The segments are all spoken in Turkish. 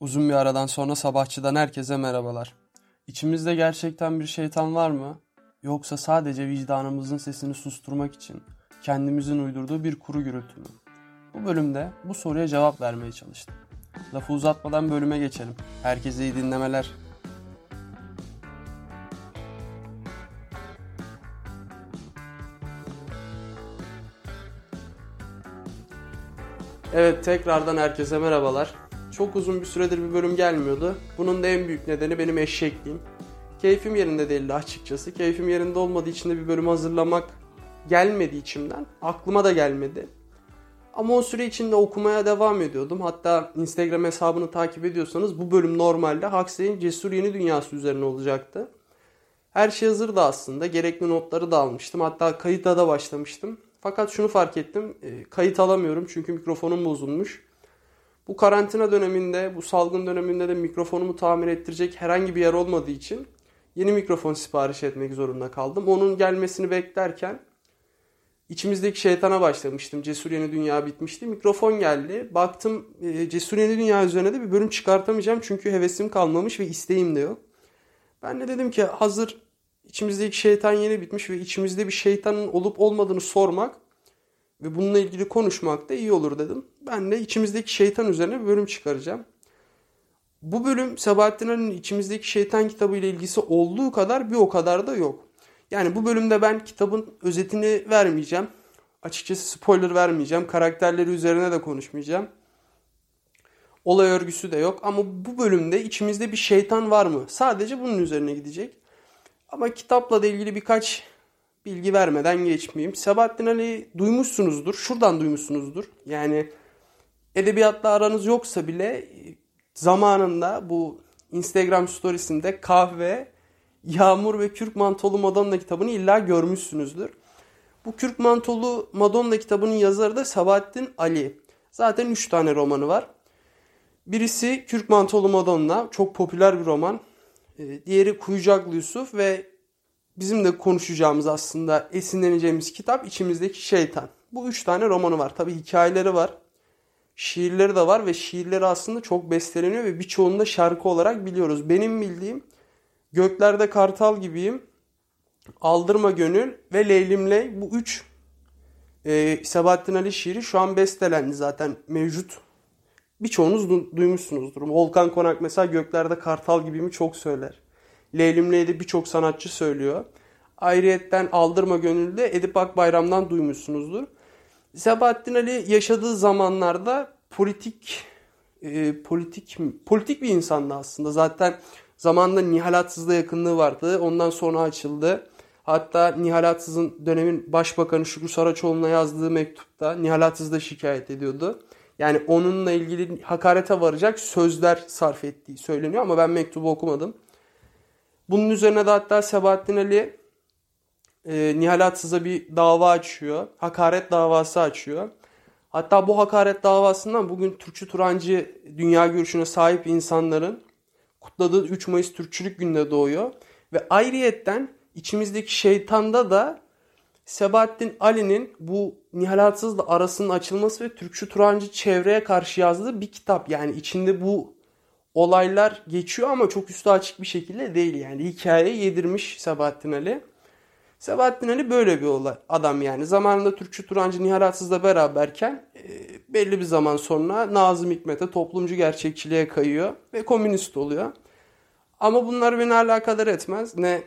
Uzun bir aradan sonra sabahçıdan herkese merhabalar. İçimizde gerçekten bir şeytan var mı? Yoksa sadece vicdanımızın sesini susturmak için kendimizin uydurduğu bir kuru gürültü mü? Bu bölümde bu soruya cevap vermeye çalıştım. Lafı uzatmadan bölüme geçelim. Herkese iyi dinlemeler. Evet tekrardan herkese merhabalar. Çok uzun bir süredir bir bölüm gelmiyordu. Bunun da en büyük nedeni benim eşekliğim. Keyfim yerinde değildi açıkçası. Keyfim yerinde olmadığı için de bir bölüm hazırlamak gelmedi içimden. Aklıma da gelmedi. Ama o süre içinde okumaya devam ediyordum. Hatta Instagram hesabını takip ediyorsanız bu bölüm normalde Huxley'in Cesur Yeni Dünyası üzerine olacaktı. Her şey hazırdı aslında. Gerekli notları da almıştım. Hatta kayıta da başlamıştım. Fakat şunu fark ettim. E, kayıt alamıyorum çünkü mikrofonum bozulmuş. Bu karantina döneminde, bu salgın döneminde de mikrofonumu tamir ettirecek herhangi bir yer olmadığı için yeni mikrofon sipariş etmek zorunda kaldım. Onun gelmesini beklerken içimizdeki şeytana başlamıştım. Cesur Yeni Dünya bitmişti. Mikrofon geldi. Baktım e, Cesur Yeni Dünya üzerine de bir bölüm çıkartamayacağım çünkü hevesim kalmamış ve isteğim de yok. Ben de dedim ki hazır içimizdeki şeytan yeni bitmiş ve içimizde bir şeytanın olup olmadığını sormak ve bununla ilgili konuşmak da iyi olur dedim. Ben de içimizdeki şeytan üzerine bir bölüm çıkaracağım. Bu bölüm Sabahattin Ali'nin içimizdeki şeytan kitabı ile ilgisi olduğu kadar bir o kadar da yok. Yani bu bölümde ben kitabın özetini vermeyeceğim. Açıkçası spoiler vermeyeceğim. Karakterleri üzerine de konuşmayacağım. Olay örgüsü de yok ama bu bölümde içimizde bir şeytan var mı? Sadece bunun üzerine gidecek. Ama kitapla da ilgili birkaç bilgi vermeden geçmeyeyim. Sabahattin Ali duymuşsunuzdur. Şuradan duymuşsunuzdur. Yani edebiyatla aranız yoksa bile zamanında bu Instagram storiesinde kahve, Yağmur ve Kürk Mantolu Madonna kitabını illa görmüşsünüzdür. Bu Kürk Mantolu Madonna kitabının yazarı da Sabahattin Ali. Zaten 3 tane romanı var. Birisi Kürk Mantolu Madonna. Çok popüler bir roman. Ee, diğeri Kuyucaklı Yusuf ve bizim de konuşacağımız aslında esinleneceğimiz kitap içimizdeki şeytan. Bu üç tane romanı var. Tabi hikayeleri var. Şiirleri de var ve şiirleri aslında çok besteleniyor ve birçoğunu da şarkı olarak biliyoruz. Benim bildiğim Göklerde Kartal gibiyim, Aldırma Gönül ve Leylimley bu üç e, Sabahattin Ali şiiri şu an bestelendi zaten mevcut. Birçoğunuz du- duymuşsunuzdur. Volkan Konak mesela Göklerde Kartal gibiyimi çok söyler. Leylimle'yi de birçok sanatçı söylüyor. Ayrıyetten Aldırma Gönül'de Edip Akbayram'dan duymuşsunuzdur. Sabahattin Ali yaşadığı zamanlarda politik e, politik politik bir insandı aslında. Zaten zamanında Nihal Atsız'la yakınlığı vardı. Ondan sonra açıldı. Hatta Nihal Atsız'ın dönemin başbakanı Şükrü Saraçoğlu'na yazdığı mektupta Nihal Atsız da şikayet ediyordu. Yani onunla ilgili hakarete varacak sözler sarf ettiği söyleniyor ama ben mektubu okumadım. Bunun üzerine de hatta Sebahattin Ali e, Nihal Atsız'a bir dava açıyor. Hakaret davası açıyor. Hatta bu hakaret davasından bugün Türkçü Turancı dünya görüşüne sahip insanların kutladığı 3 Mayıs Türkçülük gününe doğuyor. Ve ayrıyetten içimizdeki şeytanda da Sebahattin Ali'nin bu Nihal Atsız'la arasının açılması ve Türkçü Turancı çevreye karşı yazdığı bir kitap. Yani içinde bu olaylar geçiyor ama çok üstü açık bir şekilde değil yani. Hikaye yedirmiş Sebahattin Ali. Sebahattin Ali böyle bir olay, adam yani. Zamanında Türkçü Turancı Nihal Atsız'la beraberken e, belli bir zaman sonra Nazım Hikmet'e toplumcu gerçekçiliğe kayıyor ve komünist oluyor. Ama bunlar beni alakadar etmez. Ne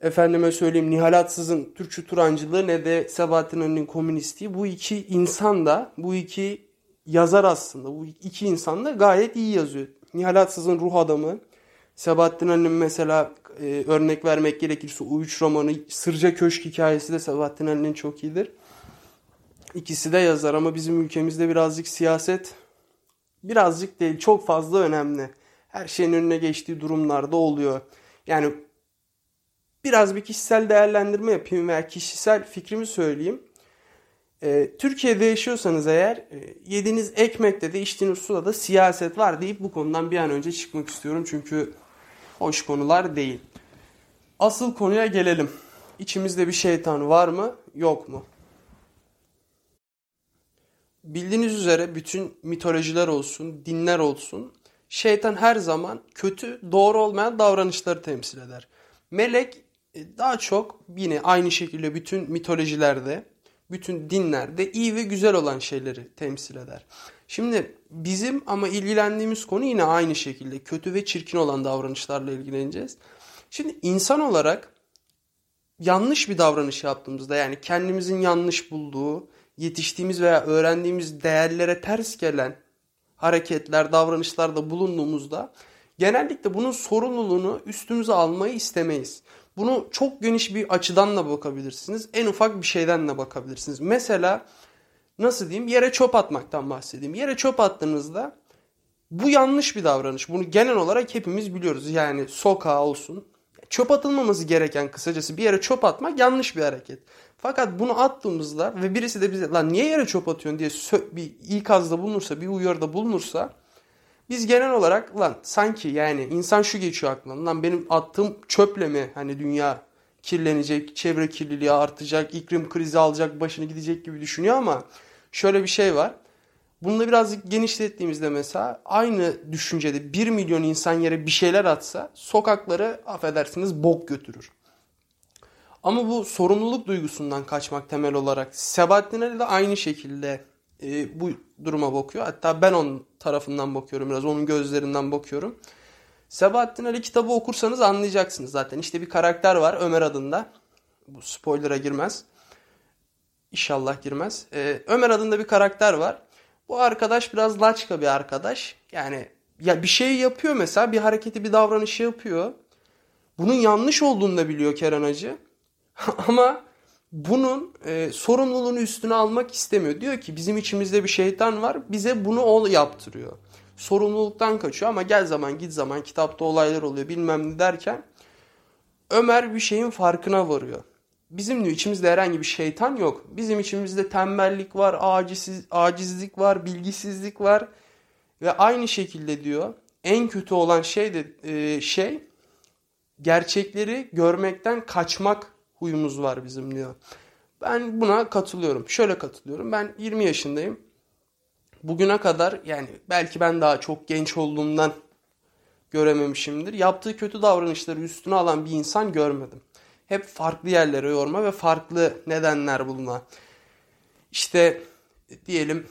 efendime söyleyeyim Nihal Atsız'ın Türkçü Turancılığı ne de Sebahattin Ali'nin komünistliği. Bu iki insan da, bu iki yazar aslında. Bu iki insan da gayet iyi yazıyor. Nihal Atsız'ın ruh adamı. Sebahattin Ali'nin mesela e, örnek vermek gerekirse U3 romanı Sırca Köşk hikayesi de Sebahattin Ali'nin çok iyidir. İkisi de yazar ama bizim ülkemizde birazcık siyaset birazcık değil çok fazla önemli. Her şeyin önüne geçtiği durumlarda oluyor. Yani biraz bir kişisel değerlendirme yapayım veya kişisel fikrimi söyleyeyim. Ee, Türkiye'de yaşıyorsanız eğer e, yediğiniz ekmekte de içtiğiniz suda da siyaset var deyip bu konudan bir an önce çıkmak istiyorum. Çünkü hoş konular değil. Asıl konuya gelelim. İçimizde bir şeytan var mı yok mu? Bildiğiniz üzere bütün mitolojiler olsun, dinler olsun Şeytan her zaman kötü, doğru olmayan davranışları temsil eder. Melek e, daha çok yine aynı şekilde bütün mitolojilerde, bütün dinlerde iyi ve güzel olan şeyleri temsil eder. Şimdi bizim ama ilgilendiğimiz konu yine aynı şekilde kötü ve çirkin olan davranışlarla ilgileneceğiz. Şimdi insan olarak yanlış bir davranış yaptığımızda yani kendimizin yanlış bulduğu, yetiştiğimiz veya öğrendiğimiz değerlere ters gelen hareketler, davranışlarda bulunduğumuzda genellikle bunun sorumluluğunu üstümüze almayı istemeyiz. Bunu çok geniş bir açıdan da bakabilirsiniz. En ufak bir şeyden de bakabilirsiniz. Mesela nasıl diyeyim yere çöp atmaktan bahsedeyim. Yere çöp attığınızda bu yanlış bir davranış. Bunu genel olarak hepimiz biliyoruz. Yani sokağa olsun. Çöp atılmaması gereken kısacası bir yere çöp atmak yanlış bir hareket. Fakat bunu attığımızda ve birisi de bize lan niye yere çöp atıyorsun diye bir ikazda bulunursa, bir uyarıda bulunursa biz genel olarak lan sanki yani insan şu geçiyor aklından lan benim attığım çöple mi hani dünya kirlenecek, çevre kirliliği artacak, iklim krizi alacak, başını gidecek gibi düşünüyor ama şöyle bir şey var. Bunu birazcık genişlettiğimizde mesela aynı düşüncede 1 milyon insan yere bir şeyler atsa sokakları affedersiniz bok götürür. Ama bu sorumluluk duygusundan kaçmak temel olarak Sebahattin Ali de aynı şekilde e, bu duruma bakıyor. Hatta ben onun tarafından bakıyorum biraz onun gözlerinden bakıyorum. Sebahattin Ali kitabı okursanız anlayacaksınız zaten. İşte bir karakter var Ömer adında. Bu spoiler'a girmez. İnşallah girmez. Ee, Ömer adında bir karakter var. Bu arkadaş biraz laçka bir arkadaş. Yani ya bir şey yapıyor mesela bir hareketi bir davranışı yapıyor. Bunun yanlış olduğunu da biliyor Kerem. Ama bunun e, sorumluluğunu üstüne almak istemiyor. Diyor ki bizim içimizde bir şeytan var bize bunu o yaptırıyor. Sorumluluktan kaçıyor ama gel zaman git zaman kitapta olaylar oluyor bilmem ne derken Ömer bir şeyin farkına varıyor. Bizim diyor içimizde herhangi bir şeytan yok. Bizim içimizde tembellik var, aciziz, acizlik var, bilgisizlik var. Ve aynı şekilde diyor en kötü olan şey de e, şey gerçekleri görmekten kaçmak huyumuz var bizim diyor. Ben buna katılıyorum. Şöyle katılıyorum. Ben 20 yaşındayım. Bugüne kadar yani belki ben daha çok genç olduğumdan görememişimdir. Yaptığı kötü davranışları üstüne alan bir insan görmedim. Hep farklı yerlere yorma ve farklı nedenler bulma. İşte diyelim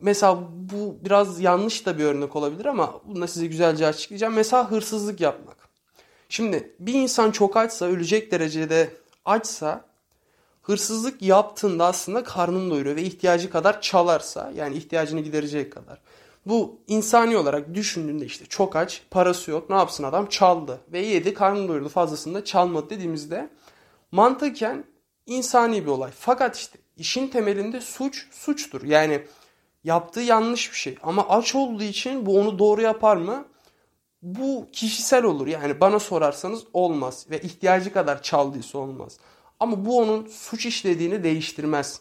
mesela bu biraz yanlış da bir örnek olabilir ama bunu da size güzelce açıklayacağım. Mesela hırsızlık yapmak. Şimdi bir insan çok açsa, ölecek derecede açsa hırsızlık yaptığında aslında karnını doyuruyor ve ihtiyacı kadar çalarsa yani ihtiyacını giderecek kadar. Bu insani olarak düşündüğünde işte çok aç, parası yok. Ne yapsın adam? Çaldı ve yedi, karnını doyurdu. Fazlasında çalmadı dediğimizde mantıken insani bir olay. Fakat işte işin temelinde suç suçtur. Yani yaptığı yanlış bir şey. Ama aç olduğu için bu onu doğru yapar mı? Bu kişisel olur. Yani bana sorarsanız olmaz ve ihtiyacı kadar çaldıysa olmaz. Ama bu onun suç işlediğini değiştirmez.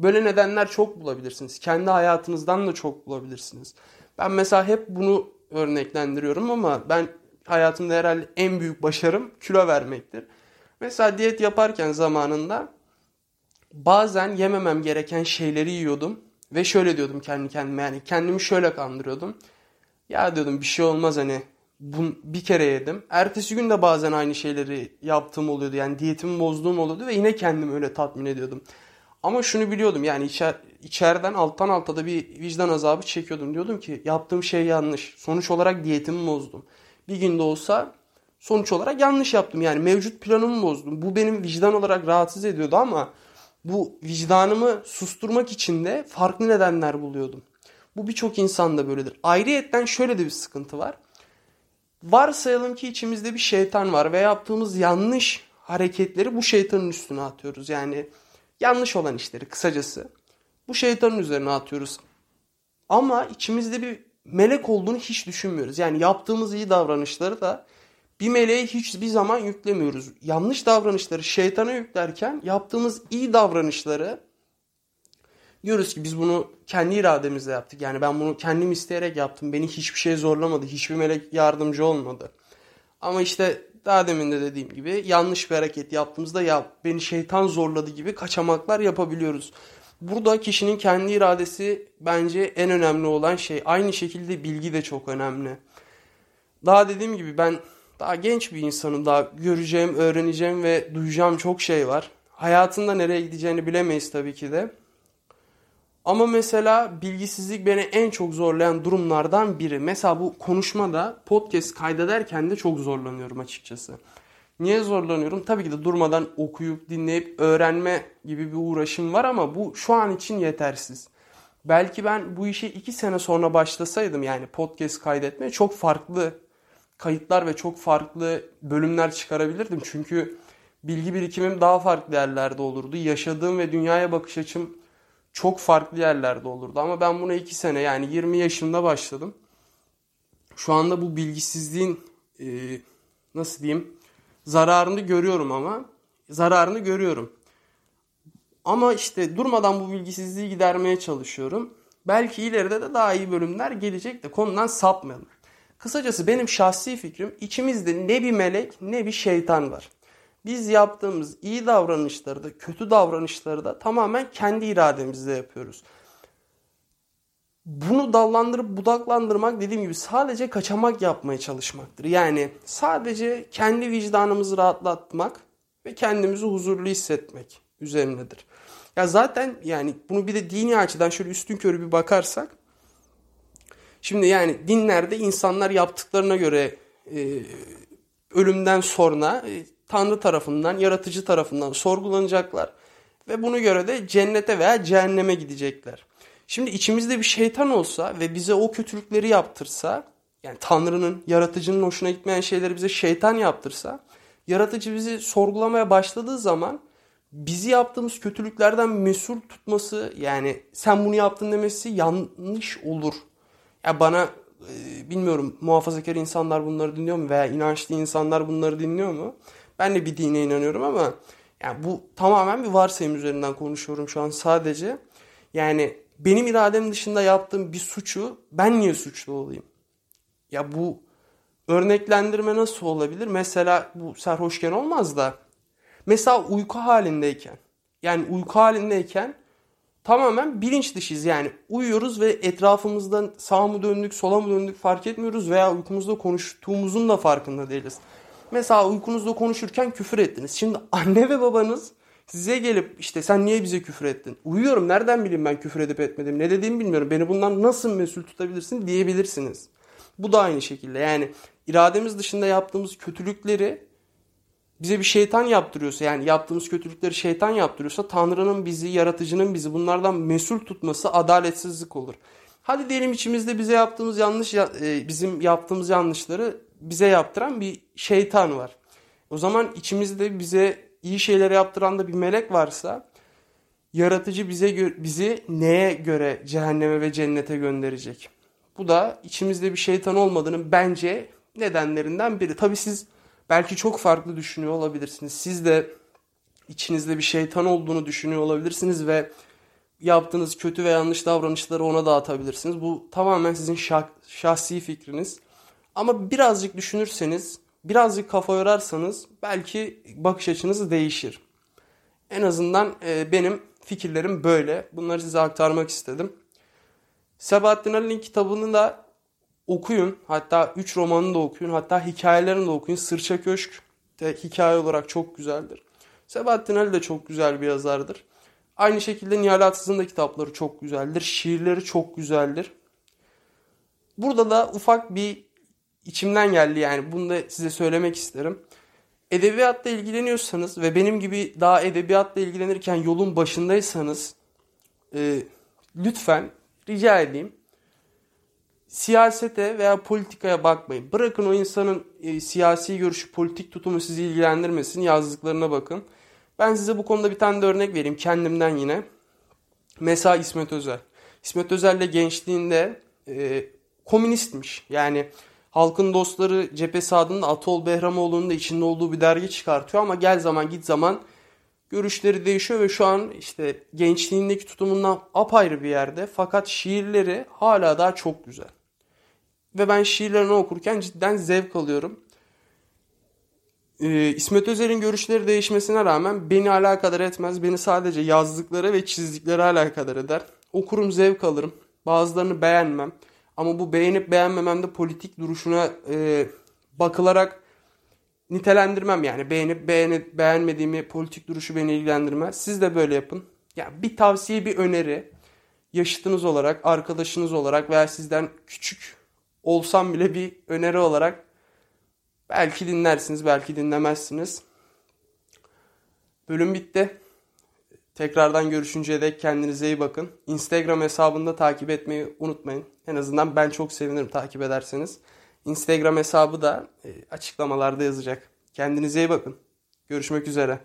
Böyle nedenler çok bulabilirsiniz. Kendi hayatınızdan da çok bulabilirsiniz. Ben mesela hep bunu örneklendiriyorum ama ben hayatımda herhalde en büyük başarım kilo vermektir. Mesela diyet yaparken zamanında bazen yememem gereken şeyleri yiyordum ve şöyle diyordum kendi kendime yani kendimi şöyle kandırıyordum. Ya diyordum bir şey olmaz hani bu, bir kere yedim. Ertesi gün de bazen aynı şeyleri yaptığım oluyordu. Yani diyetimi bozduğum oluyordu ve yine kendimi öyle tatmin ediyordum. Ama şunu biliyordum yani içer, içeriden alttan alta da bir vicdan azabı çekiyordum. Diyordum ki yaptığım şey yanlış. Sonuç olarak diyetimi bozdum. Bir günde olsa sonuç olarak yanlış yaptım. Yani mevcut planımı bozdum. Bu benim vicdan olarak rahatsız ediyordu ama bu vicdanımı susturmak için de farklı nedenler buluyordum. Bu birçok insanda böyledir. Ayrıyetten şöyle de bir sıkıntı var. Varsayalım ki içimizde bir şeytan var ve yaptığımız yanlış hareketleri bu şeytanın üstüne atıyoruz. Yani yanlış olan işleri kısacası bu şeytanın üzerine atıyoruz. Ama içimizde bir melek olduğunu hiç düşünmüyoruz. Yani yaptığımız iyi davranışları da bir meleğe hiçbir zaman yüklemiyoruz. Yanlış davranışları şeytana yüklerken yaptığımız iyi davranışları diyoruz ki biz bunu kendi irademizle yaptık. Yani ben bunu kendim isteyerek yaptım. Beni hiçbir şey zorlamadı. Hiçbir melek yardımcı olmadı. Ama işte daha demin de dediğim gibi yanlış bir hareket yaptığımızda ya beni şeytan zorladı gibi kaçamaklar yapabiliyoruz. Burada kişinin kendi iradesi bence en önemli olan şey. Aynı şekilde bilgi de çok önemli. Daha dediğim gibi ben daha genç bir insanım. Daha göreceğim, öğreneceğim ve duyacağım çok şey var. Hayatında nereye gideceğini bilemeyiz tabii ki de. Ama mesela bilgisizlik beni en çok zorlayan durumlardan biri. Mesela bu konuşmada podcast kaydederken de çok zorlanıyorum açıkçası. Niye zorlanıyorum? Tabii ki de durmadan okuyup dinleyip öğrenme gibi bir uğraşım var ama bu şu an için yetersiz. Belki ben bu işe iki sene sonra başlasaydım yani podcast kaydetmeye çok farklı kayıtlar ve çok farklı bölümler çıkarabilirdim. Çünkü bilgi birikimim daha farklı yerlerde olurdu. Yaşadığım ve dünyaya bakış açım çok farklı yerlerde olurdu. Ama ben buna iki sene yani 20 yaşında başladım. Şu anda bu bilgisizliğin e, nasıl diyeyim zararını görüyorum ama zararını görüyorum. Ama işte durmadan bu bilgisizliği gidermeye çalışıyorum. Belki ileride de daha iyi bölümler gelecek de konudan sapmayalım. Kısacası benim şahsi fikrim içimizde ne bir melek ne bir şeytan var. Biz yaptığımız iyi davranışları da kötü davranışları da tamamen kendi irademizle yapıyoruz. Bunu dallandırıp budaklandırmak dediğim gibi sadece kaçamak yapmaya çalışmaktır. Yani sadece kendi vicdanımızı rahatlatmak ve kendimizi huzurlu hissetmek üzerinedir. Ya zaten yani bunu bir de dini açıdan şöyle üstün körü bir bakarsak Şimdi yani dinlerde insanlar yaptıklarına göre e, ölümden sonra e, Tanrı tarafından, yaratıcı tarafından sorgulanacaklar. Ve bunu göre de cennete veya cehenneme gidecekler. Şimdi içimizde bir şeytan olsa ve bize o kötülükleri yaptırsa, yani Tanrı'nın, yaratıcının hoşuna gitmeyen şeyleri bize şeytan yaptırsa, yaratıcı bizi sorgulamaya başladığı zaman bizi yaptığımız kötülüklerden mesul tutması, yani sen bunu yaptın demesi yanlış olur ya bana e, bilmiyorum muhafazakar insanlar bunları dinliyor mu veya inançlı insanlar bunları dinliyor mu? Ben de bir dine inanıyorum ama yani bu tamamen bir varsayım üzerinden konuşuyorum şu an sadece. Yani benim iradem dışında yaptığım bir suçu ben niye suçlu olayım? Ya bu örneklendirme nasıl olabilir? Mesela bu sarhoşken olmaz da mesela uyku halindeyken yani uyku halindeyken tamamen bilinç dışıyız. Yani uyuyoruz ve etrafımızdan sağa mı döndük, sola mı döndük fark etmiyoruz veya uykumuzda konuştuğumuzun da farkında değiliz. Mesela uykunuzda konuşurken küfür ettiniz. Şimdi anne ve babanız size gelip işte sen niye bize küfür ettin? Uyuyorum nereden bileyim ben küfür edip etmedim? Ne dediğimi bilmiyorum. Beni bundan nasıl mesul tutabilirsin diyebilirsiniz. Bu da aynı şekilde yani irademiz dışında yaptığımız kötülükleri bize bir şeytan yaptırıyorsa yani yaptığımız kötülükleri şeytan yaptırıyorsa Tanrı'nın bizi, yaratıcının bizi bunlardan mesul tutması adaletsizlik olur. Hadi diyelim içimizde bize yaptığımız yanlış e, bizim yaptığımız yanlışları bize yaptıran bir şeytan var. O zaman içimizde bize iyi şeyleri yaptıran da bir melek varsa yaratıcı bize bizi neye göre cehenneme ve cennete gönderecek? Bu da içimizde bir şeytan olmadığının bence nedenlerinden biri. Tabi siz Belki çok farklı düşünüyor olabilirsiniz. Siz de içinizde bir şeytan olduğunu düşünüyor olabilirsiniz ve yaptığınız kötü ve yanlış davranışları ona dağıtabilirsiniz. Bu tamamen sizin şah, şahsi fikriniz. Ama birazcık düşünürseniz, birazcık kafa yorarsanız belki bakış açınız değişir. En azından e, benim fikirlerim böyle. Bunları size aktarmak istedim. Sebahattin Ali'nin kitabını da okuyun. Hatta 3 romanını da okuyun. Hatta hikayelerini de okuyun. Sırça Köşk de hikaye olarak çok güzeldir. Sebahattin Ali de çok güzel bir yazardır. Aynı şekilde Nihal Atsız'ın da kitapları çok güzeldir. Şiirleri çok güzeldir. Burada da ufak bir içimden geldi yani bunu da size söylemek isterim. Edebiyatla ilgileniyorsanız ve benim gibi daha edebiyatla ilgilenirken yolun başındaysanız e, lütfen rica edeyim siyasete veya politikaya bakmayın. Bırakın o insanın e, siyasi görüşü, politik tutumu sizi ilgilendirmesin. Yazdıklarına bakın. Ben size bu konuda bir tane de örnek vereyim kendimden yine. Mesela İsmet Özel. İsmet Özel de gençliğinde e, komünistmiş. Yani halkın dostları cephesi adında Atol Behramoğlu'nun da içinde olduğu bir dergi çıkartıyor ama gel zaman git zaman görüşleri değişiyor ve şu an işte gençliğindeki tutumundan apayrı bir yerde fakat şiirleri hala daha çok güzel. Ve ben şiirlerini okurken cidden zevk alıyorum. Ee, İsmet Özel'in görüşleri değişmesine rağmen beni alakadar etmez. Beni sadece yazdıkları ve çizdikleri alakadar eder. Okurum zevk alırım. Bazılarını beğenmem. Ama bu beğenip beğenmememde politik duruşuna e, bakılarak nitelendirmem yani. Beğenip beğenip beğenmediğimi politik duruşu beni ilgilendirmez. Siz de böyle yapın. Ya yani bir tavsiye, bir öneri yaşıtınız olarak, arkadaşınız olarak veya sizden küçük olsam bile bir öneri olarak belki dinlersiniz, belki dinlemezsiniz. Bölüm bitti. Tekrardan görüşünceye dek kendinize iyi bakın. Instagram hesabında takip etmeyi unutmayın. En azından ben çok sevinirim takip ederseniz. Instagram hesabı da açıklamalarda yazacak. Kendinize iyi bakın. Görüşmek üzere.